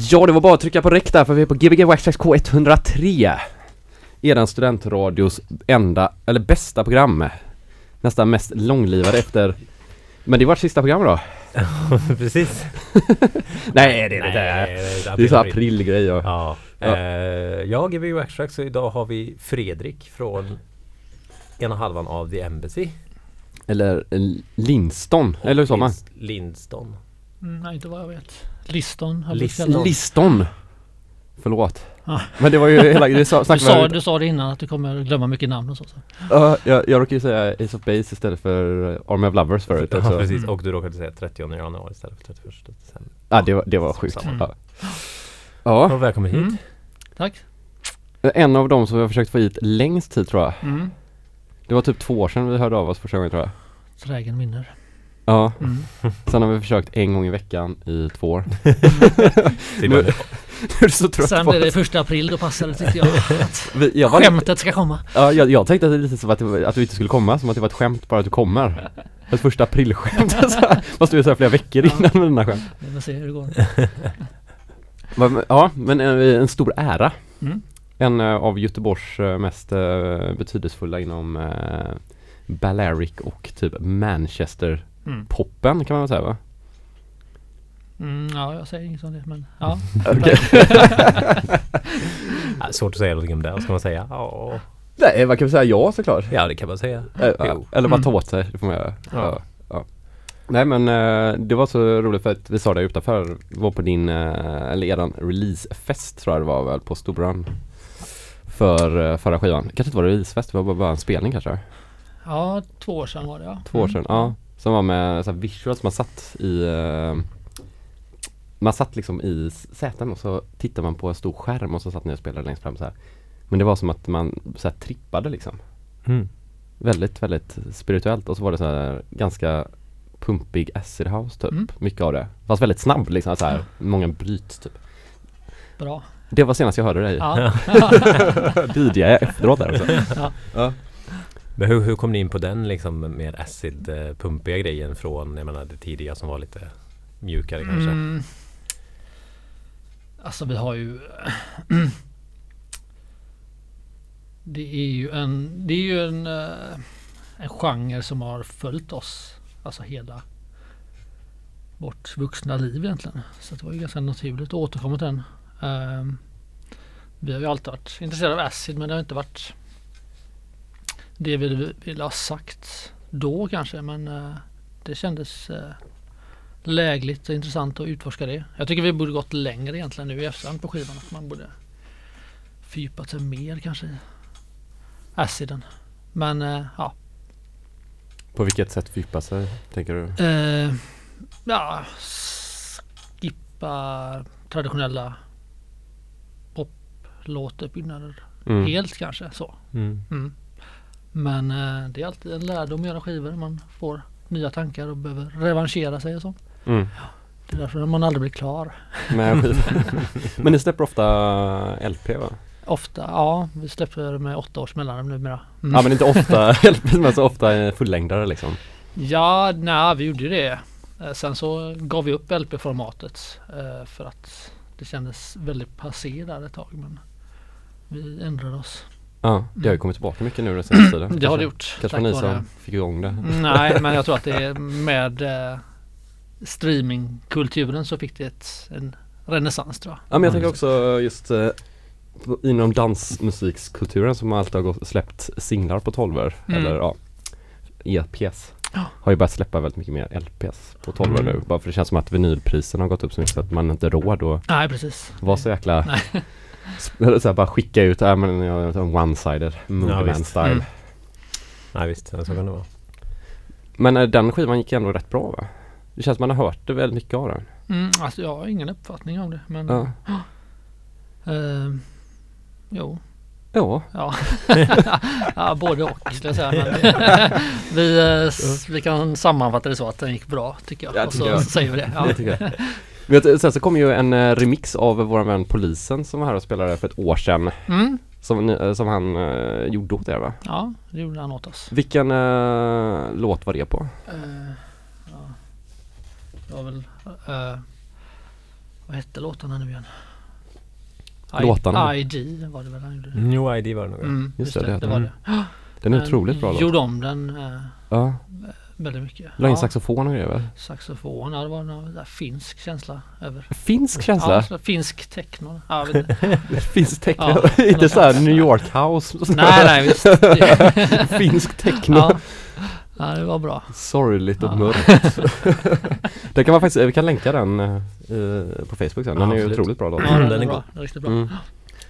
Ja, det var bara att trycka på räck där för vi är på Gbg Waxtrax K103 Eran studentradios enda, eller bästa program Nästan mest långlivade efter Men det var sista program då? Precis. Nej det är det Nej, inte Det är så aprilgrej och Ja. Ja. Eh, jag Gbg Waxtrax så idag har vi Fredrik från ena halvan av The Embassy. Eller eh, Linston, eller hur sa man? Linston. Mm, nej, inte vad jag vet. Liston. Liston. Liston! Förlåt Ja. Men det var ju hela, det sa, Du sa, du sa det innan att du kommer glömma mycket namn och så. så. Ja, jag, jag råkade ju säga Ace of Base istället för eh, Army of Lovers förut Ja, också. precis. Och du råkade säga 30 januari istället för 31 december. Ja, det var, det var sjukt. Samma. Ja. ja, Ja, välkommen hit. Mm. Tack. en av dem som vi har försökt få hit längst tid tror jag. Mm. Det var typ två år sedan vi hörde av oss första gången tror jag. Trägen vinner. Ja, Mm. sen har vi försökt en gång i veckan i två år. Till Nu- början. Du är så trött Sen blir det första april, då passar det tyckte jag. Att Vi, jag, var, skämtet ska komma. ja, jag, jag tänkte att det är lite som att, det, att du inte skulle komma, som att det var ett skämt bara att du kommer. Ett första aprilskämt. Fast du är så här flera veckor Ja. innan med dina skämt. Vi får se hur det går. Ja, men en, en stor ära. Mm. En eh, av Göteborgs eh, mest eh, betydelsefulla inom Balearic och typ Manchester-poppen Mm. kan man väl säga va? Mm, ja, jag säger inget om det men ja. Ja, svårt att säga någonting om det. Vad ska man säga? Ja, Nej, man kan väl säga ja såklart. ja det kan man säga. Eh, Jo. Eller bara Mm. ta åt sig, det får man göra. Ja. Ja. Ja. Nej men eh, det var så roligt för att vi sa det utanför, var på din, eh, eller eran releasefest tror jag det var väl på Storbrann För eh, förra skivan, kanske inte var releasefest, det var bara, bara en spelning kanske? ja, två år sedan var det ja. Två år Mm. sedan, ja. Som var med så här visuals, man satt i eh, Man satt liksom i säten och så tittade man på en stor skärm och så satt ni och spelade längst fram så här. Men det var som att man så här trippade liksom Mm. Väldigt, väldigt spirituellt och så var det så här ganska pumpig acid house typ, Mm. mycket av det. Fast väldigt snabb liksom, så här, många bryt typ. Bra. Det var senast jag hörde dig. Ja. DJ efteråt där också. Ja. Ja. Men hur, hur kom ni in på den liksom mer ACID-pumpiga eh, grejen från jag menar det tidiga som var lite mjukare kanske? Mm. Alltså vi har ju Det är ju en Det är ju en eh, En genre som har följt oss Alltså hela Vårt vuxna liv egentligen Så det var ju ganska naturligt att återkomma till den ehm, Vi har ju alltid varit intresserade av acid men det har inte varit det vi ville ha sagt Då kanske men eh, Det kändes eh, lägligt och intressant att utforska det. Jag tycker vi borde gått längre egentligen nu i efterhand på skivan. Att man borde fördjupat sig mer kanske i aciden. Men eh, ja. På vilket sätt fördjupa sig, tänker du? Eh, ja, skippa traditionella poplåtuppbyggnader Mm. helt kanske så. Mm. Mm. Men eh, det är alltid en lärdom att göra skivor. Man får nya tankar och behöver revanschera sig och så. Mm. Det är därför man aldrig blir klar. Med. Men ni släpper ofta LP va? Ofta, ja. Vi släpper med åtta års mellanrum numera. Mm. Ja men inte ofta LP men så ofta eh, fullängdare liksom. Ja, nej, vi gjorde ju det. Eh, Sen så gav vi upp LP-formatet eh, för att det kändes väldigt passé där ett tag. Men vi ändrade oss. Ja, det har ju kommit tillbaka mycket nu den senaste tiden. Mm. Det har det Kanske- gjort. Kanske var ni som fick igång det. Nej, men jag tror att det är med eh, streamingkulturen så fick det ett, en renässans tror jag. Ja men jag tänker Mm. också just eh, inom dansmusikskulturen som alltid har gått, släppt singlar på 12 Mm. eller ja EPs. Har ju börjat släppa väldigt mycket mer LPs på 12 Mm. nu Bara för det känns som att vinylpriserna har gått upp så mycket så att man inte råd att Nej, precis. vara så jäkla Nej. så här, bara skicka ut, äh, men jag tar en one-sided movie visst. style Mm. Nej visst, så kan det vara. Men eh, den skivan gick ändå rätt bra va? Det känns som man har hört det väldigt mycket av den Mm, alltså jag har ingen uppfattning om det. Men Ja, eh, jo, ja. Ja, ja både och skulle jag säga. Men vi, eh, vi kan sammanfatta det så att den gick bra tycker jag. Ja, och tycker så jag. säger vi det. Ja. Det jag- sen så kom ju en eh, remix av vår vän Polisen som var här och spelade för ett år sedan Mm, Som, eh, som han eh, gjorde åt er va? ja, det gjorde han åt oss. Vilken eh, låt var det på? Eh, ja. Det var väl Vad hette låtarna nu igen? Låtarna? ID var det väl han gjorde? New ID var det nog. Mm, Just just det, det, det det, var den. det. Den är otroligt bra låt. Gjorde om den Ja, väldigt mycket. la in Ja, saxofon och grejer väl? saxofon, ja det var någon där finsk känsla över. Finsk känsla? Ja, så finsk techno. Ja. Finsk techno? Ja, Inte såhär sånt. New York house? nej, nej visst. Finsk techno? ja. ja, det var bra. Sorgligt och Ja. mörkt. det kan man faktiskt, vi kan länka den eh, på Facebook sen. Den Ja, är ju otroligt bra låt. Ja, den den, är bra. Den är riktigt bra. Mm.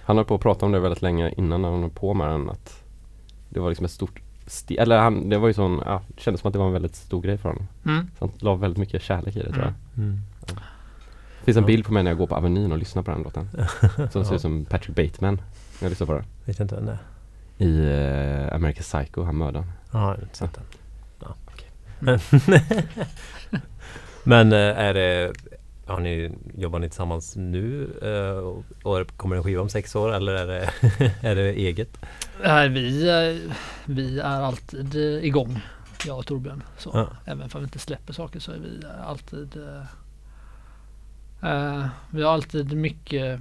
Han höll på att prata om det väldigt länge innan när han höll på med den att Det var liksom ett stort eller han, det var ju sån, ja, det kändes som att det var en väldigt stor grej för honom. Mm. Så han la väldigt mycket kärlek i det tror jag. Mm. Det finns en Ja. bild på mig när jag går på Avenyn och lyssnar på den låten. Som ser Ja. ut som Patrick Bateman när jag lyssnar på den. Vet inte vem det är. I uh, American Psycho, han mördaren. Ja, jag har inte sett den. Ja, okej. Mm. Men eh, är det har ni, jobbar ni tillsammans nu eh, och, kommer en skiva om sex år eller är det, är det eget? Nej, vi, eh, vi är alltid eh, igång, jag och Torbjörn. Så Ja. Även om vi inte släpper saker så är vi alltid eh, Vi har alltid mycket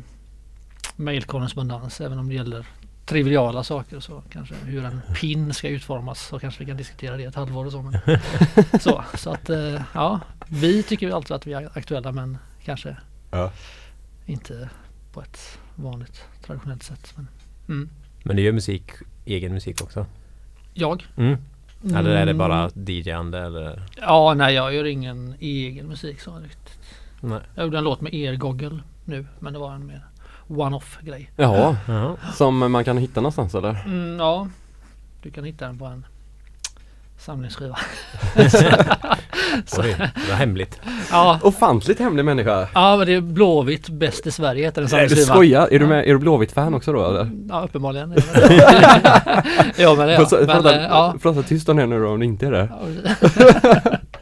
mailkorrespondens även om det gäller triviala saker så kanske hur en pin ska utformas så kanske vi kan diskutera det ett halvår och så. Men, så, så att eh, ja, vi tycker alltid att vi är aktuella men kanske Ja. inte på ett vanligt traditionellt sätt. Men, mm. Men ni gör musik, egen musik också? Jag? Mm. Eller är det Mm. bara DJ-ande eller? Ja, nej jag gör ingen egen musik så riktigt. Nej. Jag gjorde en låt med er Goggle nu men det var en mer one-off grej. Jaha, Jaha. som man kan hitta någonstans eller? Mm, ja, du kan hitta den på en samlingsskiva. Oj, det var hemligt. ja, Ofantligt hemlig människa! ja, men det är Blåvitt bäst i Sverige heter den Nej, du samlingsskivan. skojar! Är du, med, är du Blåvitt-fan också då eller? Ja, uppenbarligen. ja, men det är Prata, jag. Men, prata, eh, ja. prata tyst om det nu då om det inte är det.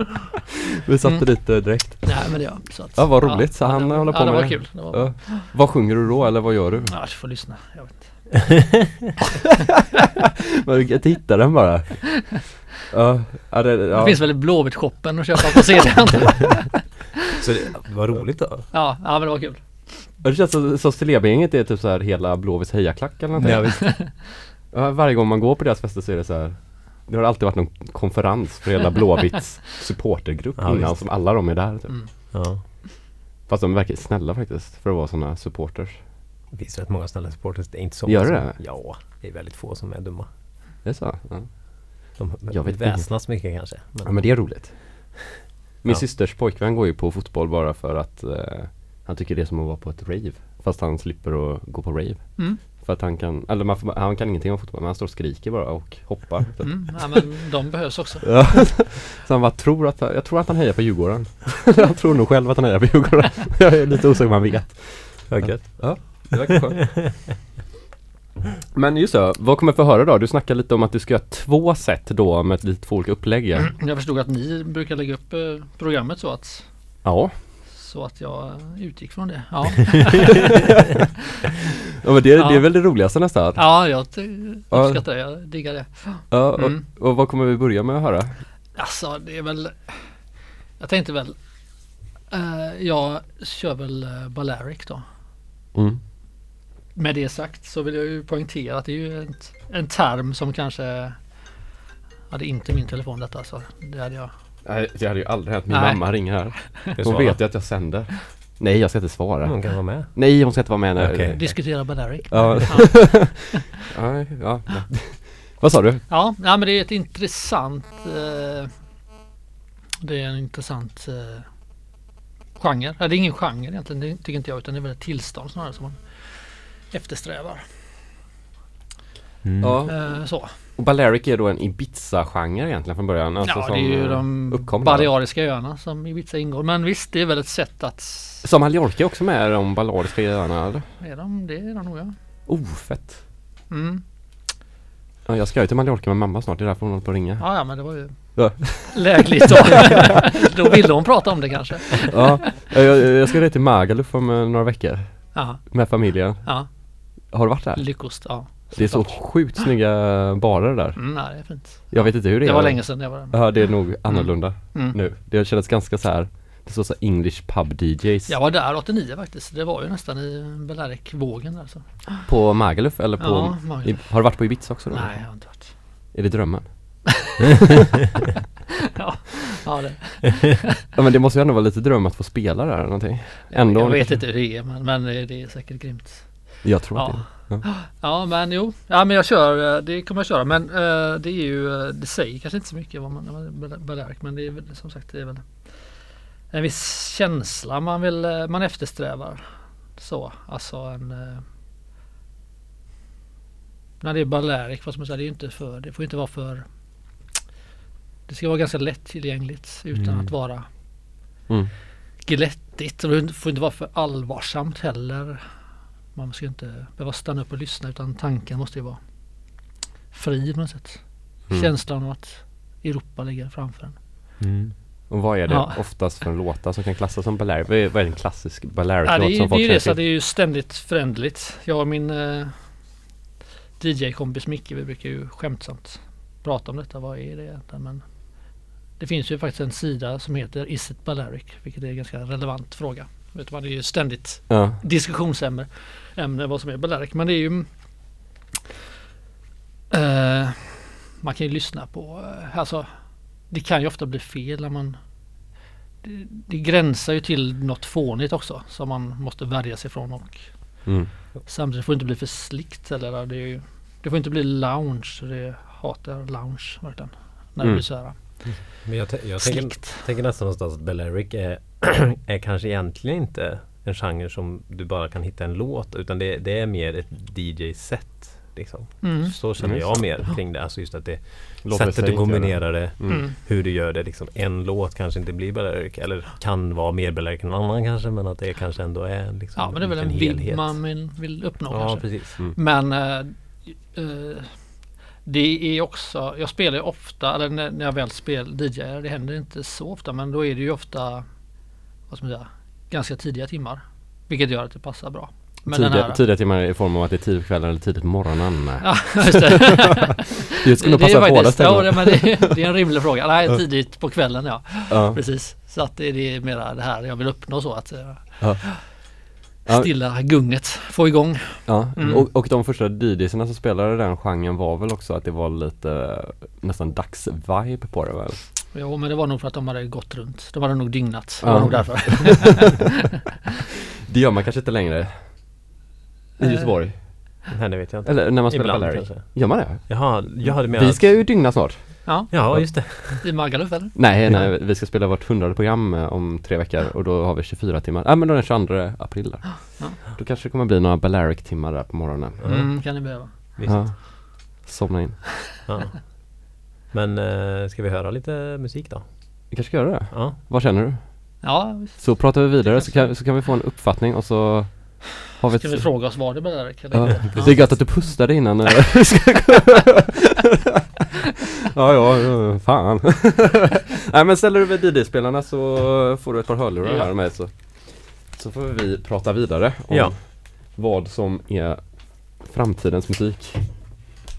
Ja, Vi satte Mm. dit det direkt. Nej men det är jag. Så att, Ja, vad roligt. Så han det, håller på ja, det med var det. kul. Det var, Ja. Vad sjunger du då eller vad gör du? ja, du får lyssna. Jag vet. Men Du kan inte hitta den bara. Ja, ja, det, Det ja. finns väl i Blåvitt-shoppen att köpa på CD. Så det var roligt då? ja, ja, men det var kul. Ja, Det känns som, som Celebgänget är typ så här hela Blåvitts hejaklack eller någonting. Ja, visst. Ja, varje gång man går på deras fester så är det så här Det har alltid varit någon konferens för hela Blåvitts supportergrupp Ja, innan som alla de är där typ. Mm. Ja. Fast de verkar snälla faktiskt för att vara sådana supporters. Det finns rätt många snälla supporters. Det är inte så Gör många det? som- Ja, det är väldigt få som är dumma. Det är så? Ja, De Jag vet väsnas mycket kanske. Men, ja men det är roligt. Min Ja. systers pojkvän går ju på fotboll bara för att eh, han tycker det är som att vara på ett rave. Fast han slipper att gå på rave. Mm. För att han kan, eller man får, han kan ingenting om fotboll men han står och skriker bara och hoppar. typ. Mm. Ja, men de behövs också. Ja. Så han bara tror att, jag tror att han hejar på Djurgården. han tror nog själv att han hejar på Djurgården. jag är lite osäker om han vet. Gött. Ja, det verkar skönt. Men just det, vad kommer vi få höra då? Du snackar lite om att du ska göra två set då med lite två olika upplägg. ja. Jag förstod att ni brukar lägga upp eh, programmet så att Ja, så att jag utgick från det. Ja, ja men det, Ja. det är väl det roligaste nästan. ja jag uppskattar det. Jag diggar det. Ja, och, Mm. och vad kommer vi börja med att höra? Alltså det är väl Jag tänkte väl eh, Jag kör väl uh, Balearic då. Mm. Med det sagt så vill jag ju poängtera att det är ju en, en term som kanske Ja det är inte min telefon detta så det hade jag Nej, det hade ju aldrig hänt. Min Nej. mamma ringer här. Hon vet ju att jag sänder. Nej, jag ska inte svara. Hon kan vara med. Nej, hon ska inte vara med nu. Okej. diskutera Balearic. Ja. Nej, ja. ja. Vad sa du? Ja, ja men det är ett intressant eh, Det är en intressant eh, genre. Ja, det är ingen genre egentligen, det tycker inte jag utan det är väl ett tillstånd snarare som man eftersträvar. Mm. Ja. Eh, så. Och Balearic är då en Ibiza-genre egentligen från början. Alltså ja, det är ju de. Baleariska öarna som Ibiza ingår. Men visst, det är väl ett sätt att Som Mallorca också med de Baleariska öarna eller? är de, det är de nog ja. Oh, fett. Mm. Ja, jag ska ju till Mallorca med mamma snart, det är därför hon håller på att ringa. Ja, ja men det var ju Ja. lägligt då. då ville hon prata om det kanske. Ja, jag, jag ska till Magaluf om eh, några veckor Ja, med familjen. ja. Har du varit där? Lyckost. Ja. Det är så sjukt snygga barer där. Mm, nej, det är fint. Jag vet inte hur det, Det är. var länge sedan jag var där. Ja, det är nog annorlunda Mm. nu. Det kändes ganska så här Det står så English Pub DJs Jag var där 89 faktiskt. Det var ju nästan i Balearic-vågen där så. På Magaluf eller på Ja, Magaluf. Har du varit på Ibiza också då? Nej, jag har inte varit. Är det drömmen? Ja, ja det. Ja men det måste ju ändå vara lite dröm att få spela där eller någonting. Ändå. Jag vet inte hur det är men, men det är säkert grymt. Jag tror Ja. det. Ja men jo, ja men jag kör, eh, det kommer jag köra men eh, det är ju, eh, det säger kanske inte så mycket vad man, Balearic men det är väl som sagt det är väl en viss känsla man vill, eh, man eftersträvar. Så, alltså en eh, När det är Balearic, vad man säga, det är inte för, det får inte vara för Det ska vara ganska lättillgängligt utan Mm. att vara Mm. glättigt det får inte vara för allvarsamt heller. Man ska inte behöva stanna upp och lyssna utan tanken måste ju vara fri på något sätt. Mm. Känslan av att Europa ligger framför en. Mm. Och vad är det Ja. oftast för en låtar som kan klassas som Balearic? Vad är, är en klassisk Ja, det, är, som det folk är känner det, till? det är ju ständigt förändligt. Jag och min eh, DJ-kompis Micke, vi brukar ju skämtsamt prata om detta. Vad är det egentligen? Men det finns ju faktiskt en sida som heter Is it Balearic? Vilket är en ganska relevant fråga. Vet vad, det är ju ständigt Ja. diskussionsämne ämne vad som är Balearic. Men det är ju eh, Man kan ju lyssna på eh, alltså Det kan ju ofta bli fel när man det, det gränsar ju till något fånigt också som man måste värja sig från och Mm. samtidigt får det inte bli för slickt eller det, är ju, det får inte bli lounge. Det hatar lounge verkligen. När det Mm. blir så här Men jag, jag tänker, slickt. tänker nästan någonstans att Balearic är, är kanske egentligen inte en genre som du bara kan hitta en låt utan det, det är mer ett DJ-set. Liksom. Mm. Så känner Mm. jag mer kring det. Alltså just att det Låter sättet du kombinerar det, Mm. Mm. hur du gör det. Liksom, en låt kanske inte blir Balearic eller kan vara mer Balearic än en annan kanske men att det kanske ändå är liksom Ja men det är väl en helhet. man vill- uppnå Ja kanske. precis. Mm. Men eh, det är också, jag spelar ju ofta, eller när, när jag väl spelar DJ, det händer inte så ofta men då är det ju ofta vad ska man säga, ganska tidiga timmar. Vilket gör att det passar bra. Men Tidiga, här, tidiga timmar i form av att det är tidigt på kvällen eller tidigt på morgonen. Ja, just det. Det skulle nog det, är passa båda faktiskt, ja, ställena. det, men det, det är en rimlig fråga. Nej, tidigt på kvällen ja. Ja. Precis. Så att det, det är mera det här jag vill uppnå så att eh, Ja. Ja. stilla gunget, få igång. Ja, Mm. och, och de första DJsarna som spelade den genren var väl också att det var lite nästan dagsvibe på det väl? Jo men det var nog för att de hade gått runt. De hade nog dygnat. Det Ja. var nog därför. Det gör man kanske inte längre i Eh, Göteborg? Nej det vet jag inte. Eller när man spelar Ibland Balearic? kanske. Gör man det? Jaha, jag hade menat... Vi ska ju dygna snart Ja, Ja just det. i Magaluf eller? Nej, nej, vi ska spela vårt hundrade program eh, om tre veckor och då har vi 24 timmar. Ja men då är den 22 april där. Ja. Då kanske det kommer bli några Balearic-timmar där på morgonen. Ja. Mm, kan ni behöva. Visst. Ja. Somna in. Ja. Men eh, ska vi höra lite musik då? Vi kanske ska göra det. Ja. Vad känner du? Ja. Så pratar vi vidare så kan, så kan vi få en uppfattning och så har vi Ska vi fråga oss var det eller Ja, inte? det är gött att du pustade innan eh, vi ska gå. Ja, ja, ja, fan. Nej men ställer du vid DD-spelarna så får du ett par hörlurar Ja. här med så Så får vi prata vidare om Ja. vad som är framtidens musik.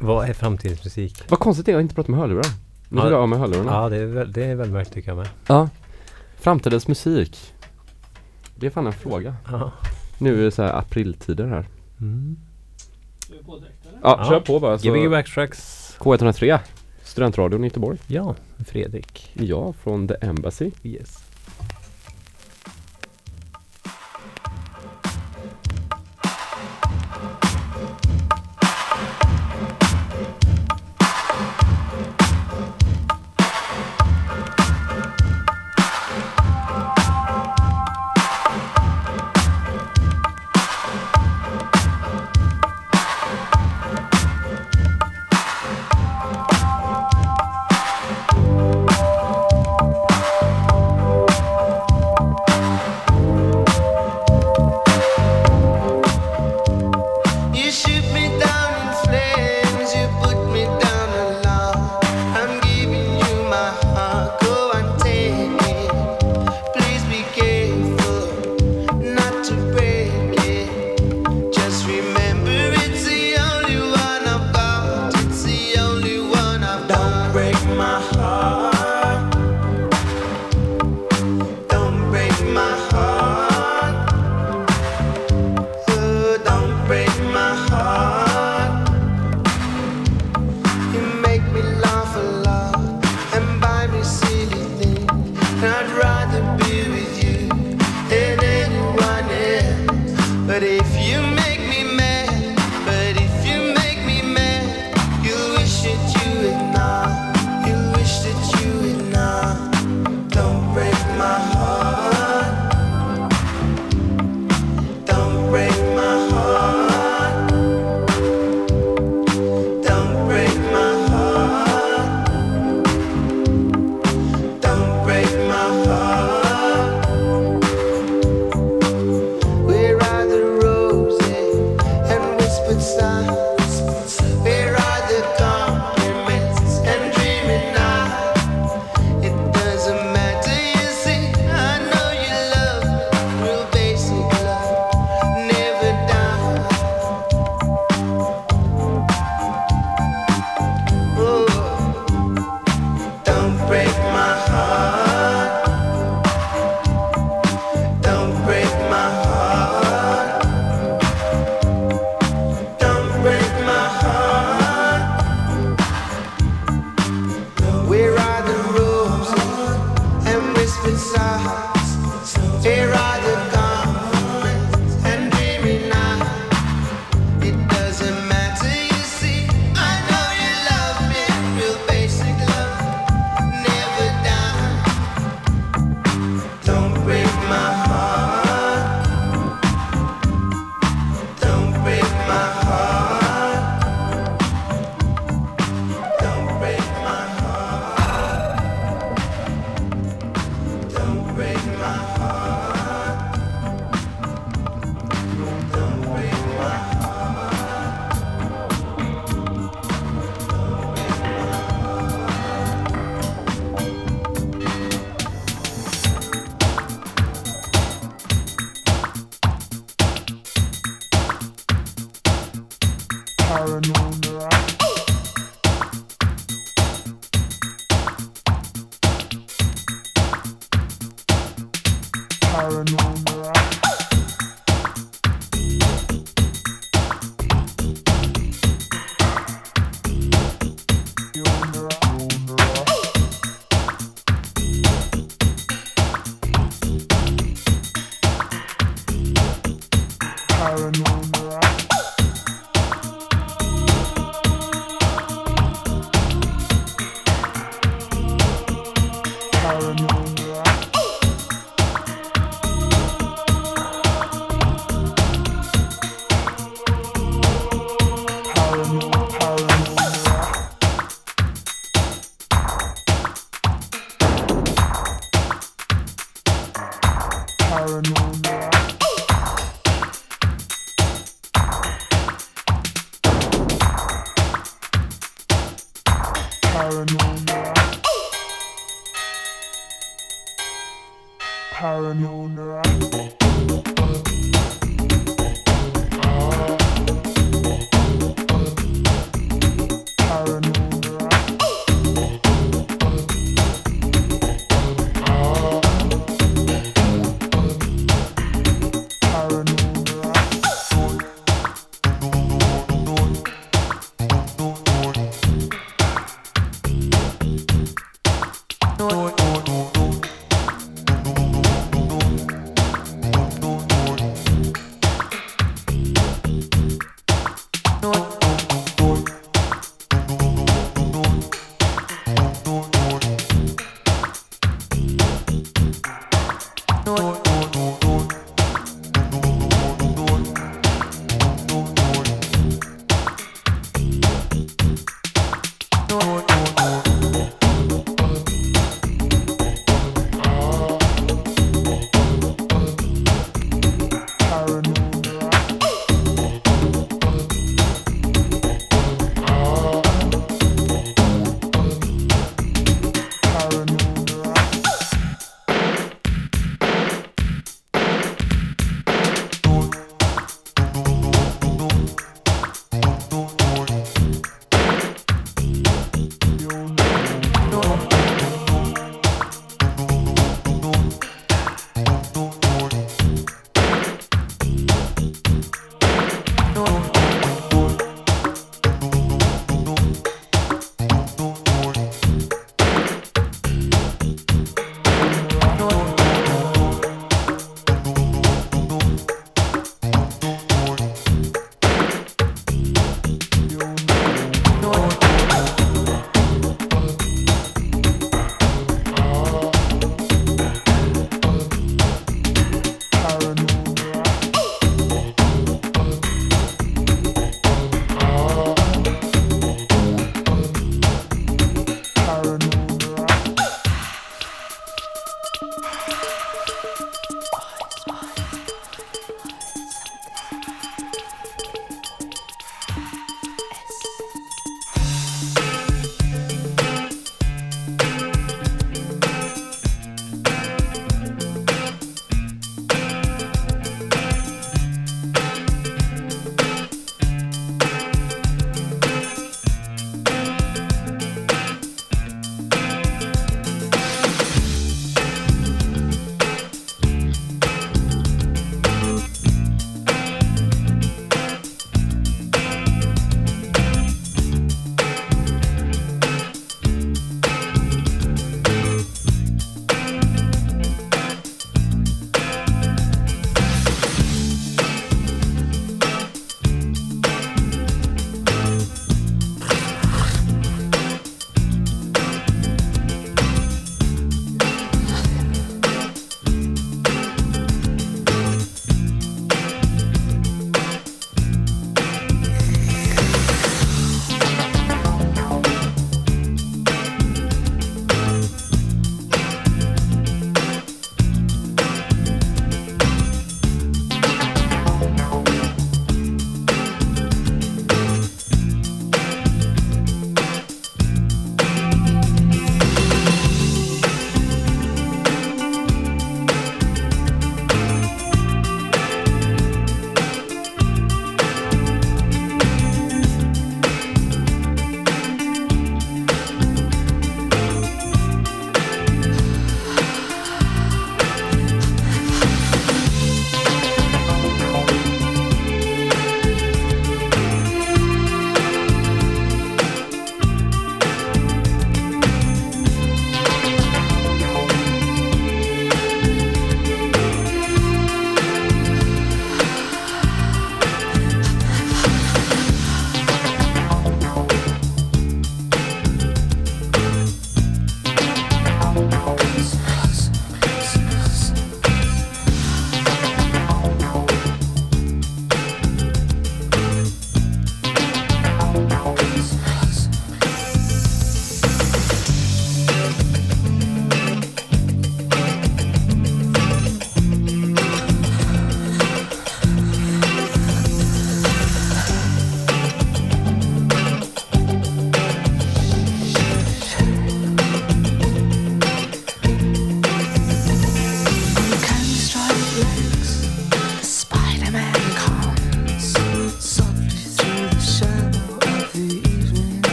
Vad är framtidens musik? Vad konstigt det är att inte prata med hörlurar. Nu Ja. är jag av med hörlurarna. Ja det är, väl, det är väldigt märkligt tycker jag med. Ja. Framtidens musik. Det är fan en fråga. Ja. Nu är det så här apriltider här. Mm. Ja, Ja. kör på bara. Så Gbg Backtracks. K103. Studentradion i Göteborg. Ja, Fredrik. Ja, från The Embassy. Yes.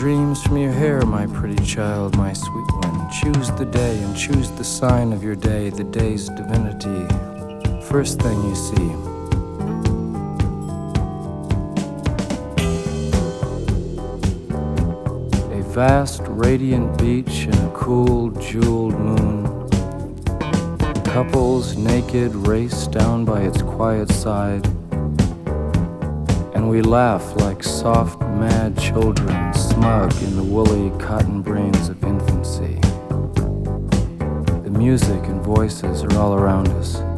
Dreams from your hair, my pretty child, my sweet one. Choose the day and choose the sign of your day, the day's divinity. First thing you see. A vast, radiant beach and a cool, jeweled moon. Couples naked race down by its quiet side. And we laugh like soft, mad children, smug in the woolly cotton brains of infancy. The music and voices are all around us.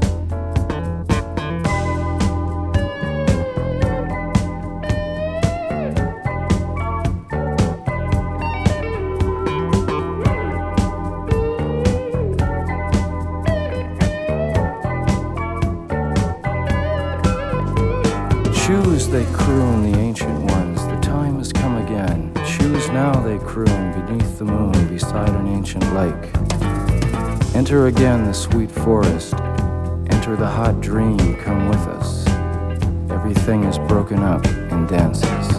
Enter again the sweet forest. Enter the hot dream, come with us. Everything is broken up and dances.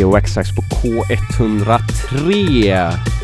Gbg Waxax på K103.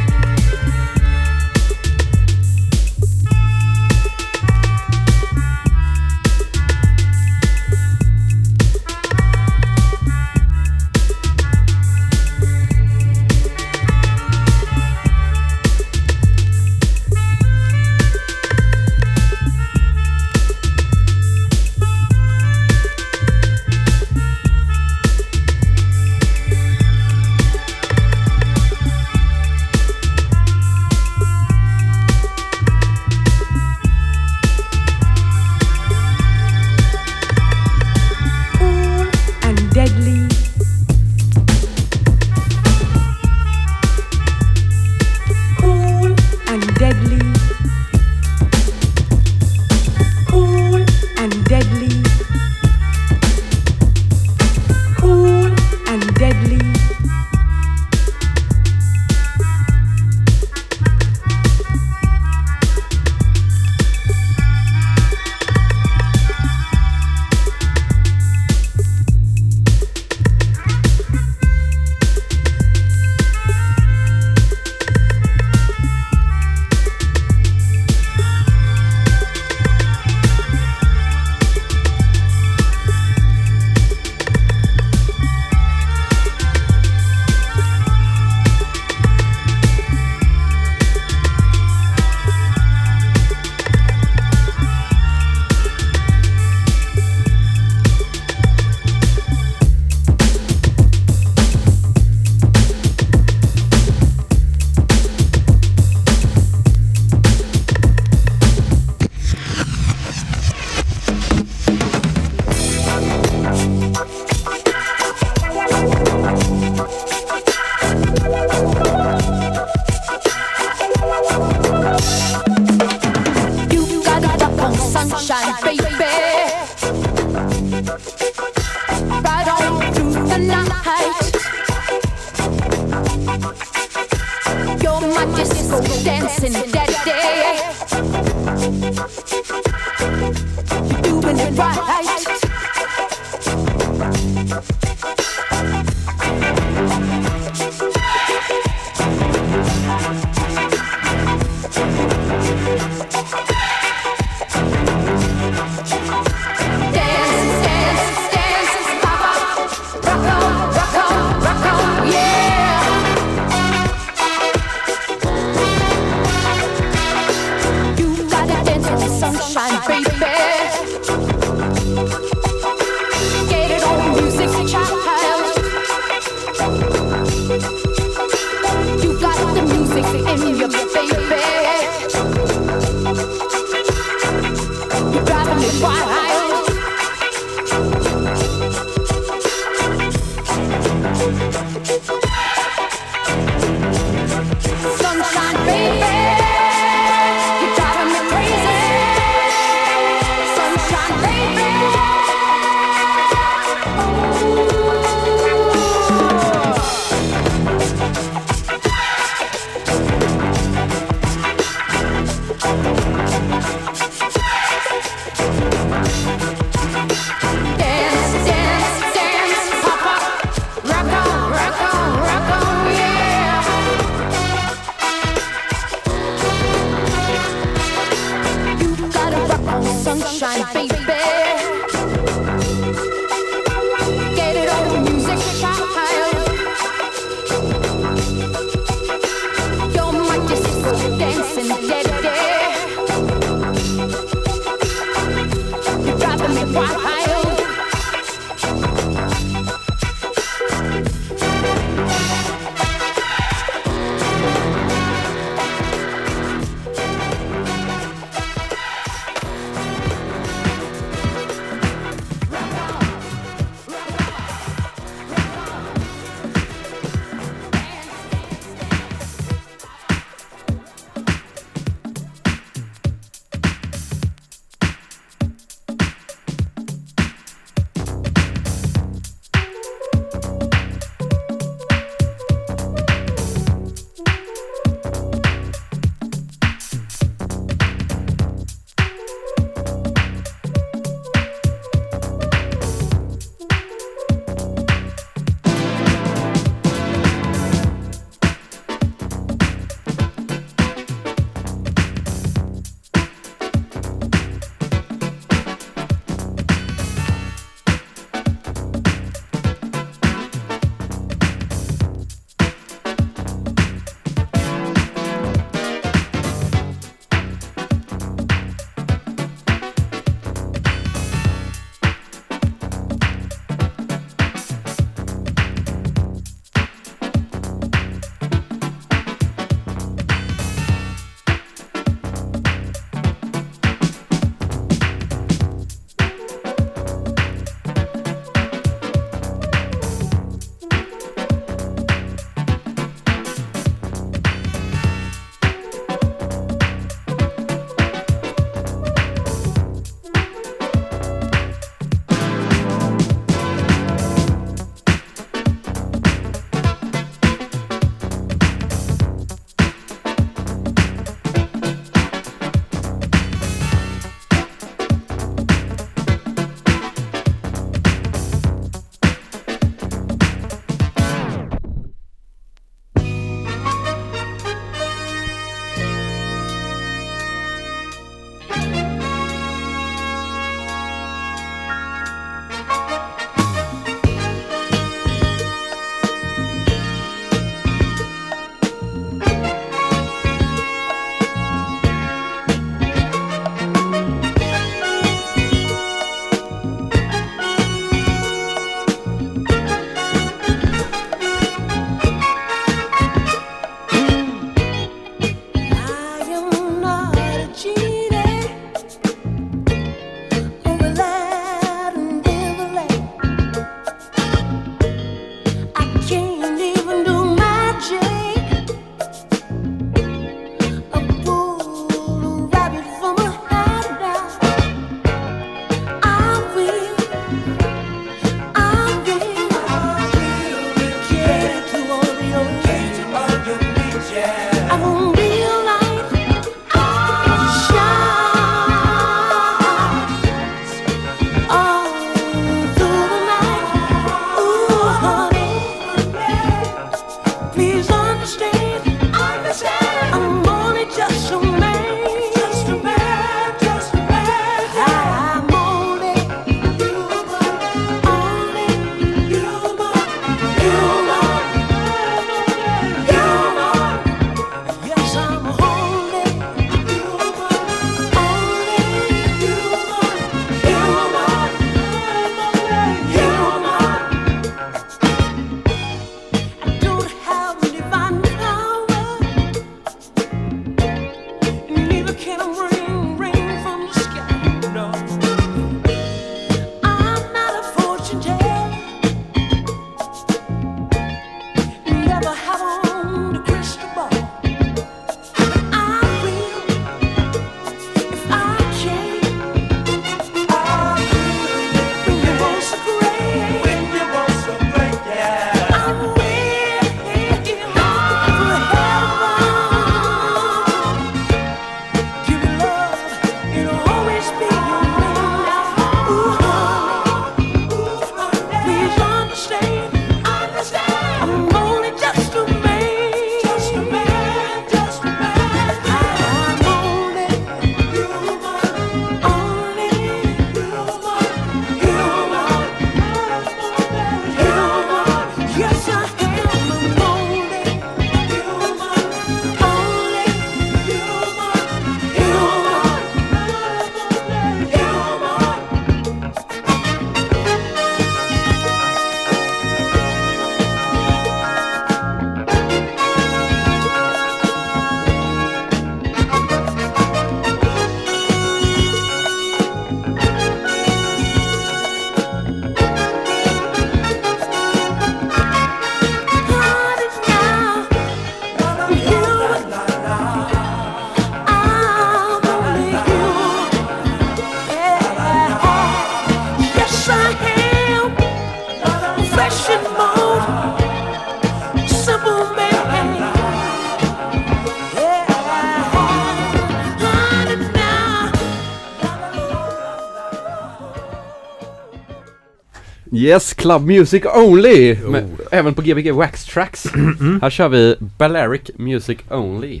Yes, Club Music Only! Med, även på Gbg Wax Tracks. Här kör vi Balearic Music Only.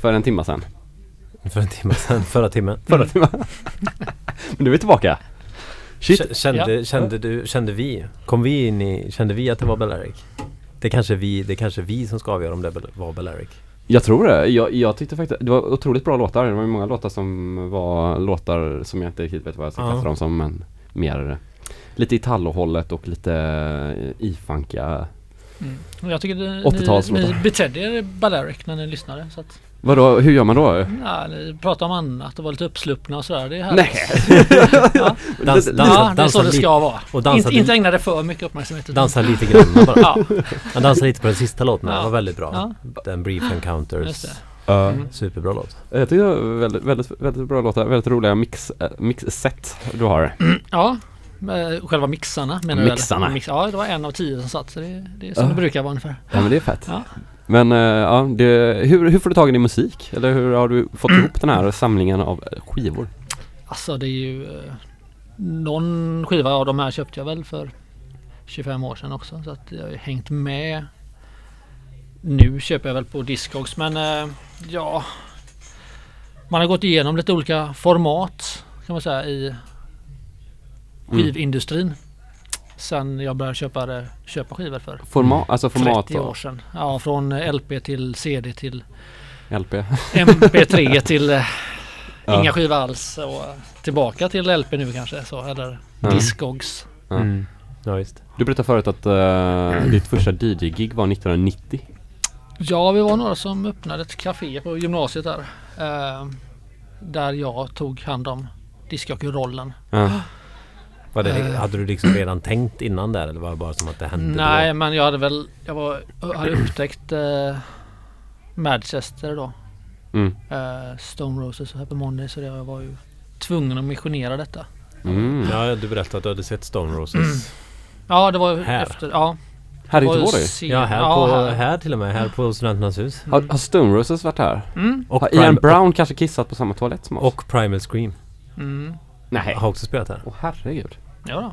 För en timma sedan. För en timme sedan, förra timmen. Förra timmen. Men nu är vi tillbaka. Shit. Kände, kände du, kände vi, kom vi in i, kände vi att det var Balearic? Det kanske vi, det kanske vi som ska avgöra om det var Balearic. Jag tror det. Jag, jag tyckte faktiskt det var otroligt bra låtar. Det var många låtar som var låtar som jag inte riktigt vet vad jag ska Ja. kalla dem som men mer lite Italo-hållet och lite eh, ifunkiga. Och Jag tycker det, ni, 80-talslåtar. ni betedde er Balearic när ni lyssnade. Så att, Vadå, hur gör man då? ja, ni pratade om annat och var lite uppsluppna och sådär. Det är Nej! härligt. ja. Dans, Det- dansa, ja, det är så det ska vara. och dansa inte, inte ägna det för mycket uppmärksamhet. Dansa lite grann bara. Ja, Han dansade lite på den sista låten, Ja. den var väldigt bra. Ja. Den Brief Encounters. just det. Ja. Superbra låt. Jag tycker det var väldigt, väldigt, väldigt bra låtar. Väldigt roliga mix, äh, mixset du har. Ja, med själva mixarna menar du? Mixarna. eller? Mix, ja, det var en av tio som satt. Så det, det är som Ja. det brukar vara ungefär. Ja men det är fett. Ja. Men eh, ja, det, hur, hur får du tag i din musik? Eller hur har du fått ihop den här samlingen av eh, skivor? Alltså det är ju... Eh, någon skiva av de här köpte jag väl för 25 år sedan också. Så att jag har ju hängt med. Nu köper jag väl på Discogs men ja... Man har gått igenom lite olika format kan man säga i skivindustrin. Sen jag började köpa, köpa skivor för Format, alltså format 30 år sedan. Ja, från LP till CD till LP. MP3 till eh, Ja. inga skivor alls och tillbaka till LP nu kanske så eller Ja. Discogs. Ja. Mm. Ja visst. Du berättade förut att eh, ditt första DJ-gig var 1990. Ja, vi var några som öppnade ett café på gymnasiet där. Eh, där jag tog hand om diskjockeyrollen. Ja. Var det, Eh. hade du liksom redan tänkt innan där eller var det bara som att det hände Nej, då? men jag hade väl jag var, hade upptäckt eh, Manchester då. Mm. Eh, Stone Roses och Happy Monday så jag var ju tvungen att missionera detta. Mm. Ja, du berättade att du hade sett Stone Roses. Ja, det var ju Här? efter. Ja, Här i Göteborg? Ja, här, ja, på, här. här. till och med. Här på Studenternas hus. Har, har Stone Roses varit här? Mm, Och, Har Ian Brown kanske kissat på samma toalett som oss? och Primal Scream mm. Nej. har också spelat här. Åh herregud. Ja, då.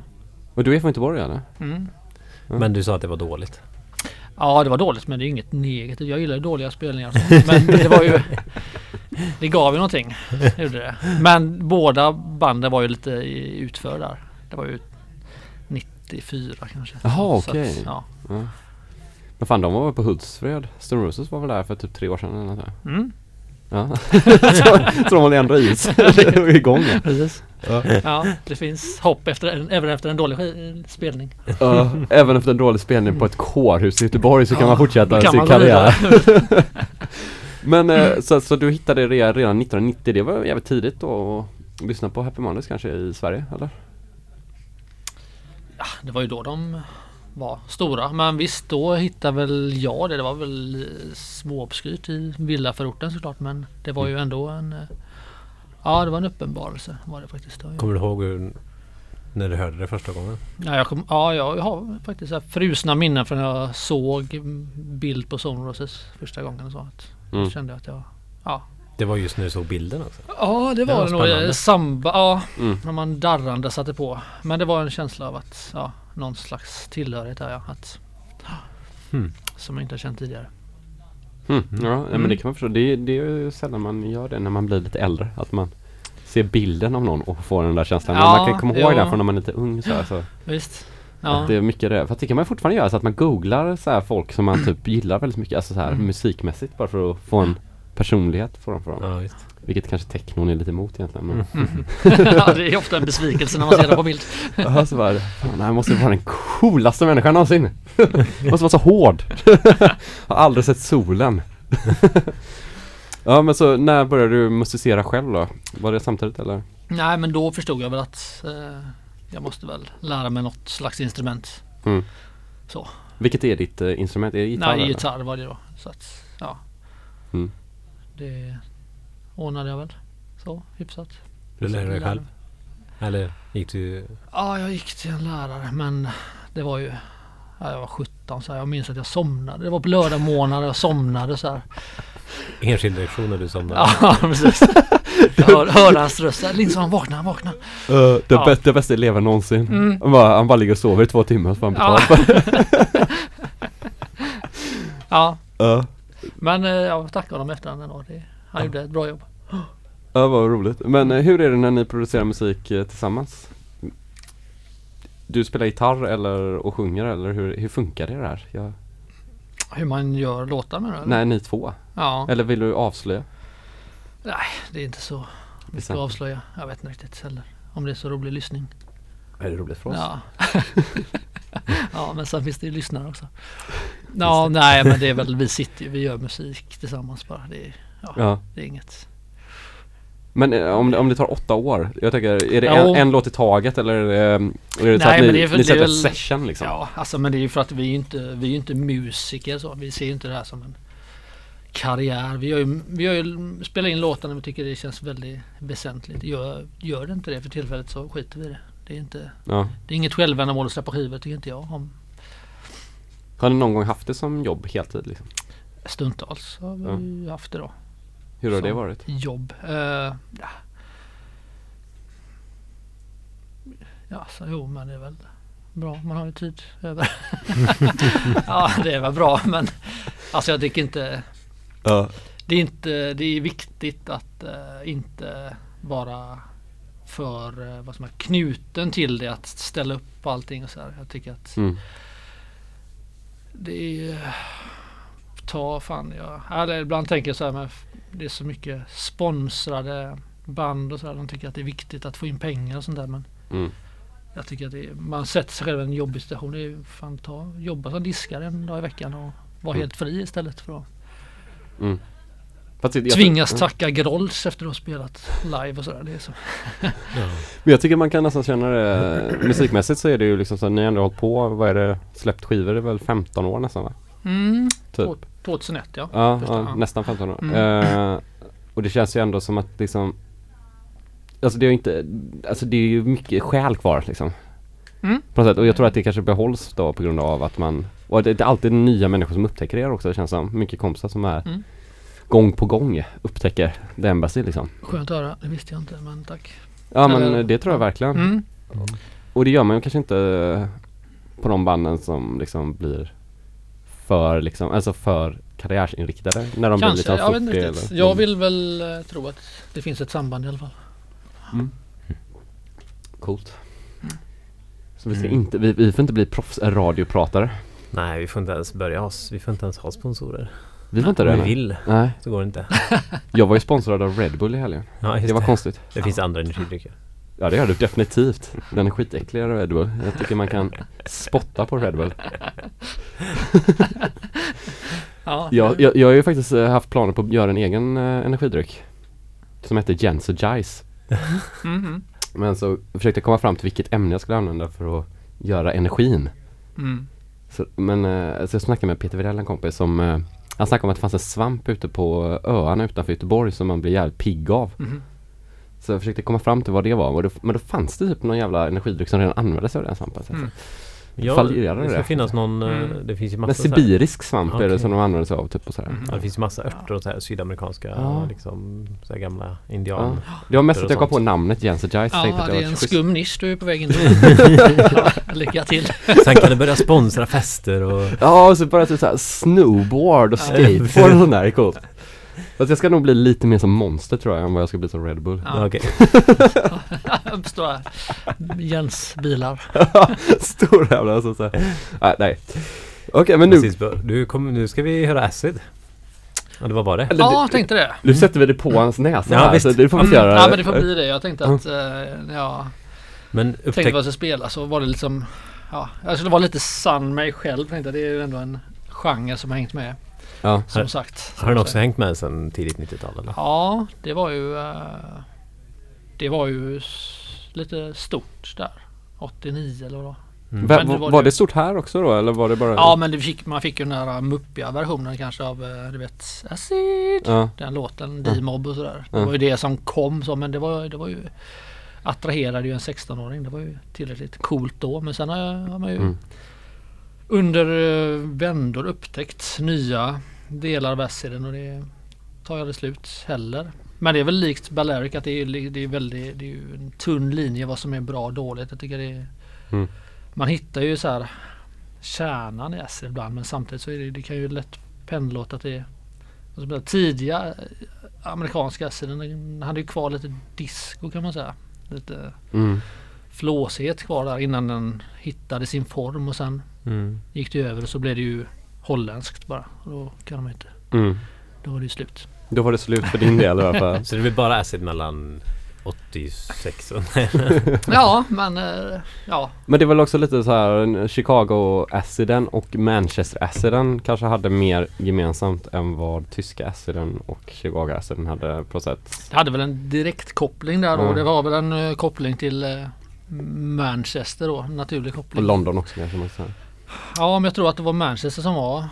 Och du är från Göteborg eller? Mm. Men du sa att det var dåligt. Ja, det var dåligt men det är inget negativt. Jag gillar dåliga spelningar. Men det var ju... Det gav ju någonting. det Gjorde det. Men båda banden var ju lite utför där. Det var ju 94 kanske. Jaha, okej. att, ja. Men fan de var väl på Hultsfred? Stone Roses var väl där för typ tre år sedan eller något där. Mm, Ja. så, så de håller ändå i sig. Igång. ja. precis. Ja. Ja, det finns hopp efter en, även efter en dålig spelning. Ja, även efter en dålig spelning på ett kårhus i Göteborg så kan man fortsätta kan sin man karriär. Men eh, så, så du hittade det redan 1990, det var jävligt tidigt då att lyssna på Happy Mondays kanske i Sverige eller? Ja, det var ju då de var stora. Men visst, då hittade väl jag det. Det var väl eh, småobskyrt i villaförorten såklart. Men det var ju ändå en... Ja, det var en uppenbarelse var det faktiskt. Var Kommer du ihåg hur, när du hörde det första gången? Ja, jag, kom, ja, jag har faktiskt så här frusna minnen från när jag såg bild på Sonroses första gången. Och så att Mm. Kände att jag... Ja, Det var just när du såg bilden också. ja det Det var var det nog. Samba, ja, Mm. när man darrande satte på. Men det var en känsla av att, ja, någon slags tillhörighet där ja. Att, Hmm. Som jag inte har känt tidigare. Mm. Ja, men Mm. det kan man förstå. Det, det är ju sällan man gör det när man blir lite äldre. Att man ser bilden av någon och får den där känslan. Men Ja, man kan komma ihåg ja. den från när man är lite ung så, här, så Visst? Att det Ja, är mycket det. Fast det kan man fortfarande göra så att man googlar så här folk som man typ gillar väldigt mycket. Alltså så här Mm. musikmässigt bara för att få en personlighet för dem. För dem. Ja, visst. Vilket kanske technon är lite emot egentligen. Men ja, det är ofta en besvikelse när man ser det på bild. Ja, så bara, fan, det här måste vara den coolaste människan någonsin. måste vara så hård. Har aldrig sett solen. Ja men så när började du musicera själv då? Var det samtidigt eller? Nej, men då förstod jag väl att eh, jag måste väl lära mig något slags instrument. Mm. Så. Vilket är ditt eh, instrument? Är det gitarr? Nej, eller? gitarr var det då. Så att, ja. Mm. Det ordnade jag väl. Så, hyfsat. Du lärde dig själv? Eller gick du... Ja, jag gick till en lärare men det var ju ja, jag var 17 så här, jag minns att jag somnade. Det var på lördag månad och jag somnade så här. Enskild lektion när du somnade? Ja, precis. Jag hör, hörde hans röst. så här, Lindsson, vakna, vakna. Uh, det, Ja. bästa, det bästa eleven någonsin. Mm. Han, bara, han bara ligger och sover i två timmar så får han betalt. Ja, Ja, men eh, jag tackar honom efter den då. Det, han gjorde ett bra jobb. ja, vad roligt. Men eh, hur är det när ni producerar musik eh, tillsammans? Du spelar gitarr eller och sjunger eller hur, hur funkar det här? Jag, Hur man gör låtar med det? eller? nej, ni två. Ja, Eller vill du avslöja? nej det är inte så mycket att avslöja. Jag vet inte riktigt heller. Om det är så rolig lyssning. Är det roligt för oss? Ja. ja, men sen finns det ju lyssnare också. Ja, nej men det är väl, vi sitter ju, vi gör musik tillsammans bara. Det är, ja, Ja. det är inget. Men eh, om, om det tar åtta år, jag tänker, är det en, en låt i taget eller är det, är det så Nej, att ni, det är för- ni sätter väl- session liksom? Ja, alltså men det är ju för att vi är inte, vi är inte musiker så. Vi ser ju inte det här som en karriär. Vi, gör ju, vi gör ju, spelar in låtar när vi tycker det känns väldigt väsentligt. Gör, gör det inte det för tillfället så skiter vi i det. Det är, inte, Ja. det är inget självändamål att släppa skivor tycker inte jag. Om Har ni någon gång haft det som jobb heltid liksom? stundtals har vi ju haft det då. Hur har det varit? Jobb. Eh, ja. ja, så jo men det är väl bra. Man har ju tid över. ja, det är väl bra men alltså jag tycker inte Ja. det är inte, det är viktigt att eh, inte vara för eh, vad som är knuten till det att ställa upp allting och så här. Jag tycker att Mm. det är ta fan jag, eller ibland tänker jag så här med det är så mycket sponsrade band och så här. De tycker att det är viktigt att få in pengar och sånt där men Mm. jag tycker att det är, man sätter sig själv i en jobbig situation. Det är fan ta, jobba som diskare en dag i veckan och vara Mm. helt fri istället för att Mm. Fast tvingas Mm. tacka Grolls efter att ha spelat live och sådär. Det är så. Men jag tycker man kan nästan känna det Musikmässigt så är det ju liksom så att ni har ändå hållit på, vad är det, släppt skivor i väl 15 år nästan va? Mm, Typ. Två- 2001 ja. Ja, Första, ja nästan 15 år. Mm. Eh, och det känns ju ändå som att liksom Alltså det är ju inte, alltså det är ju mycket själ kvar liksom. Mm. På något sätt. Och jag tror att det kanske behålls då på grund av att man Och det är alltid nya människor som upptäcker er också det känns som. Mycket kompisar som är Mm. gång på gång upptäcker The Embassy liksom. Skönt att höra. Det visste jag inte men tack. Ja men det tror jag verkligen. Mm. Och det gör man ju kanske inte på de banden som liksom blir för liksom, alltså för karriärsinriktade när de blir Kanske, liksom jag vet 40 inte riktigt. eller Jag vill väl eh, tro att det finns ett samband i alla fall. Coolt. Mm. Så vi ska Mm. inte, vi, vi får inte bli proffsradiopratare. Nej, vi får inte ens börja ha, vi får inte ens ha sponsorer. Vi får inte Om det. vi nej. vill Nej. så går det inte. Jag var ju sponsrad av Red Bull i helgen. Ja, Det var konstigt. Det finns andra energidrycker. Ja det gör det definitivt. Den är skitäcklig Red Bull. Jag tycker man kan spotta på Red Bull. Ja, Jag, jag, jag har ju faktiskt eh, haft planer på att göra en egen eh, energidryck. Som heter Jensergize. Mhm. Men så försökte jag komma fram till vilket ämne jag skulle använda för att göra energin. Mm. Så, men eh, så jag snackade med Peter Widell, en kompis, som eh, han snackade om att det fanns en svamp ute på öarna utanför Göteborg som man blir jävligt pigg av. Mhm. Så jag försökte komma fram till vad det var. Och då, men då fanns det typ någon jävla energidryck som redan använde sig av den svampen. Så Mm. Ja, fallerade det ska det. finnas någon, eh, Mm. det finns ju Men massa här- sibirisk svamp är det som de använder sig av typ och sådär. Mhm. Ja, det finns massa örter och så här sydamerikanska Ja. liksom, så här gamla indian. Ja. Det var mest att jag kom på namnet Jensergize. Ja, tänkte det är en schysst. skum nisch du är på väg in lycka till. Sen kan du börja sponsra fester och Ja, och så bara typ såhär snowboard och skateboard och sånt där är coolt. Fast jag ska nog bli lite mer som monster tror jag än vad jag ska bli som Red Bull. Ja. Okej. Stora Jens bilar. Stora jävla alltså, så här. Nej, nej. Okej men nu, Precis, du kom, nu ska vi höra Acid. Ja, det var bara det. eller, Ja, jag tänkte det. nu sätter vi det på hans näsa Ja, här, visst. så det får vi Mm, göra. Ja men det får bli det. Jag tänkte att, eh, ja, Men tänkte upptäck... vad jag skulle spela så var det liksom, ja, jag skulle vara lite sann mig själv tänkte jag. Det är ju ändå en genre som har hängt med. Ja. Som Har- sagt. Har den också hängt med sedan tidigt 90-tal eller? Ja, det var ju, eh, det var ju lite stort där. 89 eller vad det var. Mm. Men det var, var var det- det stort här också då eller var det bara? Ja men det fick, man fick ju den här muppiga versionen kanske av eh, du vet Acid. Ja. Den låten, Ja. D-mob och sådär. Det Ja. var ju det som kom så men det var, det var ju attraherade ju en 16-åring. Det var ju tillräckligt coolt då. Men sen har, jag, har man ju Mm. Under eh, vändor upptäckt nya delar av aciden och det tar jag aldrig slut heller. Men det är väl likt Balearic att det är, det är, väldigt, det är ju en tunn linje vad som är bra och dåligt. Jag tycker det är, Mm. Man hittar ju så här kärnan i acid ibland men samtidigt så är det, det kan ju lätt pendla åt att det är tidiga eh, amerikanska aciden den hade ju kvar lite disco kan man säga. Lite Mm. flåsighet kvar där innan den hittade sin form och sen Mm. gick det över och så blev det ju holländskt bara. Och då kan man inte. Mm. Då var det ju slut. Då var det slut för din del i alla fall. Så det blir bara Acid mellan 86 och... Ja men eh, ja. Men det var väl också lite så här Chicago aciden och Manchester aciden kanske hade mer gemensamt än vad tyska aciden och Chicago aciden hade på sätt. Det hade väl en direkt koppling där då. Ja. Det var väl en eh, koppling till eh, Manchester då. Naturlig Och koppling. London också kanske man säger. Ja men jag tror att det var Manchester som var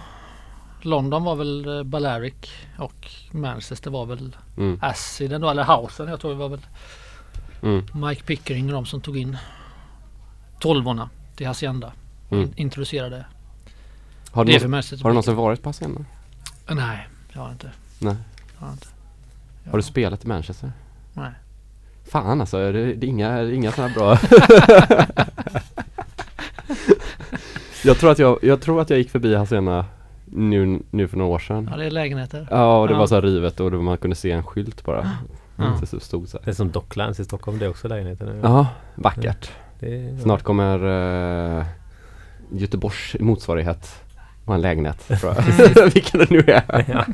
London var väl eh, Balearic och Manchester var väl Mm. Aciden då eller Housen. Jag tror det var väl Mm. Mike Pickering och de som tog in tolvorna till Hacienda. Mm. In, introducerade Har du, Manchester. har du någonsin varit på Hacienda? Nej, jag har inte. Nej. Jag har inte. Har du spelat i Manchester? Nej. Fan alltså, det, det är inga, inga sådana bra jag, tror att jag, jag tror att jag gick förbi Hacienda nu, nu för några år sedan Ja det är lägenheter. Ja, och det Ja. var så här rivet och man kunde se en skylt bara Ja. Det stod så här. Det är som Docklands i Stockholm, det är också lägenheter nu. Ja, vackert Det är, Snart kommer uh, Göteborgs motsvarighet ha en lägenhet tror jag. Vilken det nu är. Ja.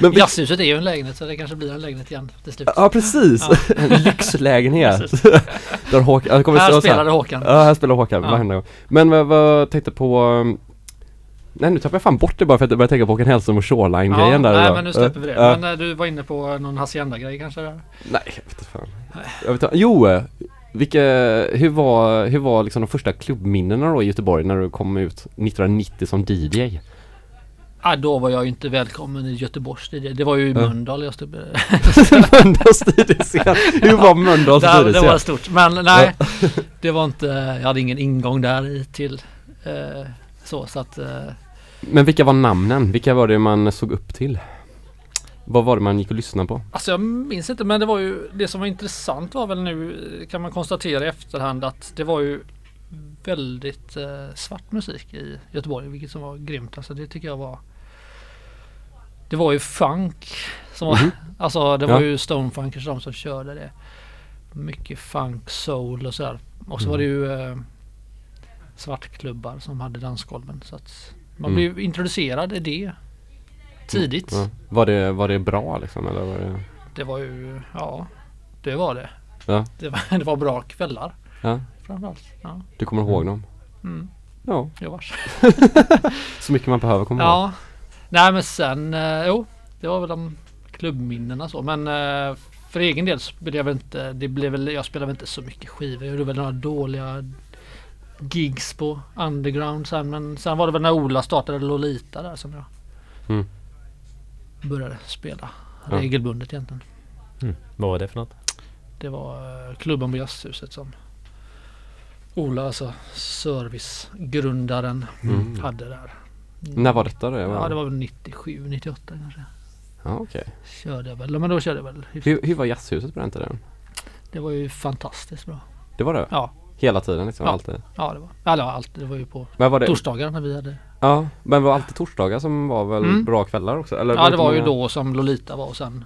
Men vi, Jazzhuset är ju en lägenhet så det kanske blir en lägenhet igen till slut. ja precis, Ja. en lyxlägenhet. Där Håkan, kommer Här spelade Håkan. Ja, här spelar Håkan Ja. varenda gång. Men vad, vad tänkte på um, Nej nu tappade jag fan bort det bara för att jag började tänka på Håkan Hellström och Shoreline-grejen Ja, där nej idag. men nu släpper vi det. Ja. Men eh, du var inne på någon Hacienda-grej kanske? Där? Nej, jag vet inte fan. Jag vet inte. Jo, vilka, hur var, hur var liksom de första klubbminnena då i Göteborg när du kom ut 1990 som DJ? Ah, då var jag ju inte välkommen i Göteborgs DJ. Det var ju i Ja. Mölndal jag stod Mölndals DJ-scen. Hur var Mölndals där, Det var DJ-scen? stort. Men nej, det var inte, jag hade ingen ingång där i till eh, så så att eh, Men vilka var namnen? Vilka var det man såg upp till? Vad var det man gick och lyssnade på? Alltså jag minns inte men det var ju det som var intressant var väl nu kan man konstatera i efterhand att det var ju väldigt eh, svart musik i Göteborg vilket som var grymt. Alltså det tycker jag var Det var ju funk som var, Mhm. Alltså det var Ja. ju stonefunkers de som körde det. Mycket funk, soul och sådär. Och så Mm. var det ju eh, svartklubbar som hade dansgolven så att man Mm. blev introducerad i det tidigt. Ja. Var, det, var det bra liksom eller var det? Det var ju, ja det var det. Ja. Det var, det var bra kvällar Ja, framförallt. Ja. du kommer ihåg dem? Mm. Ja, vars. så mycket man behöver komma ihåg. Ja. Nej men sen, eh, jo, det var väl de klubbminnena så. Men eh, för egen del så blev jag inte, det blev väl, jag spelade väl inte så mycket skivor. Jag gjorde väl några dåliga gigs på underground sen. Men sen var det väl när Ola startade Lolita där som jag Mm. Började spela Ja. regelbundet egentligen. Mm. Vad var det för något? Det var eh, klubben på Jazzhuset som Ola, alltså servicegrundaren, Mm. hade där. När var detta då? Ja det var väl 97, 98 kanske. Ja, okej. Körde jag väl, Ja, men då körde jag väl. Hur, hur var jazzhuset på den tiden? Det var ju fantastiskt bra. Det var det? Ja, Hela tiden liksom? Ja. Alltid? ja det var. Eller ja, allt. Det var ju på Men var det, torsdagar när vi hade. Ja, men var alltid torsdagar som var väl Mm. bra kvällar också? Eller Ja det var ju många- då som Lolita var och sen